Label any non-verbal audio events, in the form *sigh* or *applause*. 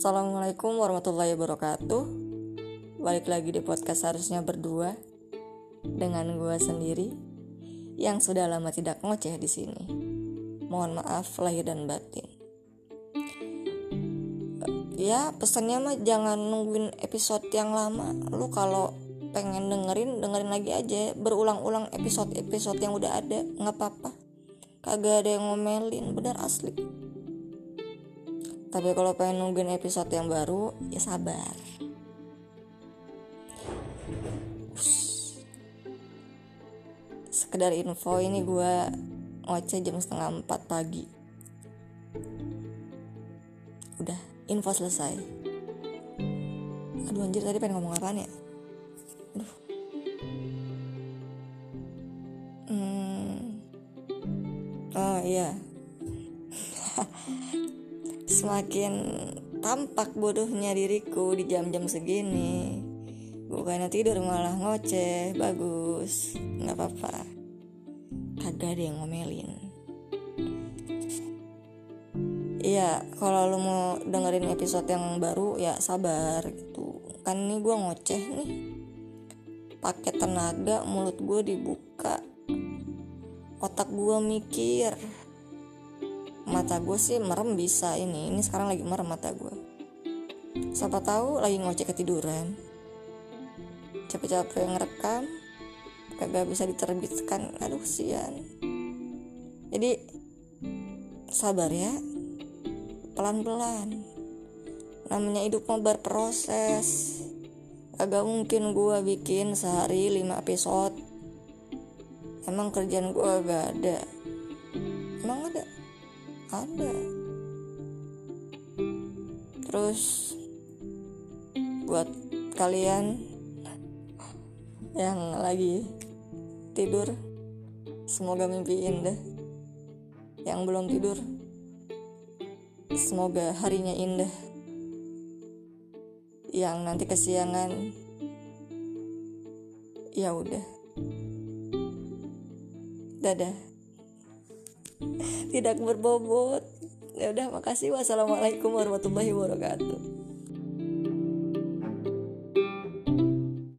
Assalamualaikum warahmatullahi wabarakatuh. Balik lagi di podcast harusnya berdua dengan gue sendiri yang sudah lama tidak ngoceh di sini. Mohon maaf lahir dan batin. Ya pesannya mah jangan nungguin episode yang lama. Lu kalau pengen dengerin dengerin lagi aja berulang-ulang episode-episode yang udah ada nggak apa-apa. Kagak ada yang ngomelin bener asli. Tapi kalau pengen nungguin episode yang baru, ya sabar. Sekedar info ini gue ngoceh jam setengah empat pagi. Udah, info selesai. Aduh anjir tadi pengen ngomong apaan ya? Aduh. Hmm. Oh iya *laughs* semakin tampak bodohnya diriku di jam-jam segini bukannya tidur malah ngoceh bagus nggak apa-apa kagak ada yang ngomelin Iya, kalau lu mau dengerin episode yang baru ya sabar gitu. Kan ini gue ngoceh nih. Pakai tenaga, mulut gue dibuka. Otak gue mikir mata gue sih merem bisa ini. Ini sekarang lagi merem mata gue siapa tahu lagi ngoceh ketiduran. Capek-capek ngerekam kagak bisa diterbitkan. Aduh sian jadi sabar ya. Pelan-pelan. Namanya hidup mau berproses. Agak mungkin gue bikin sehari 5 episode. Emang kerjaan gue gak ada. Emang ada ada. Terus buat kalian yang lagi tidur semoga mimpi indah yang belum tidur semoga harinya indah. Yang nanti kesiangan ya udah. Dadah tidak berbobot. Ya udah makasih. Wassalamualaikum warahmatullahi wabarakatuh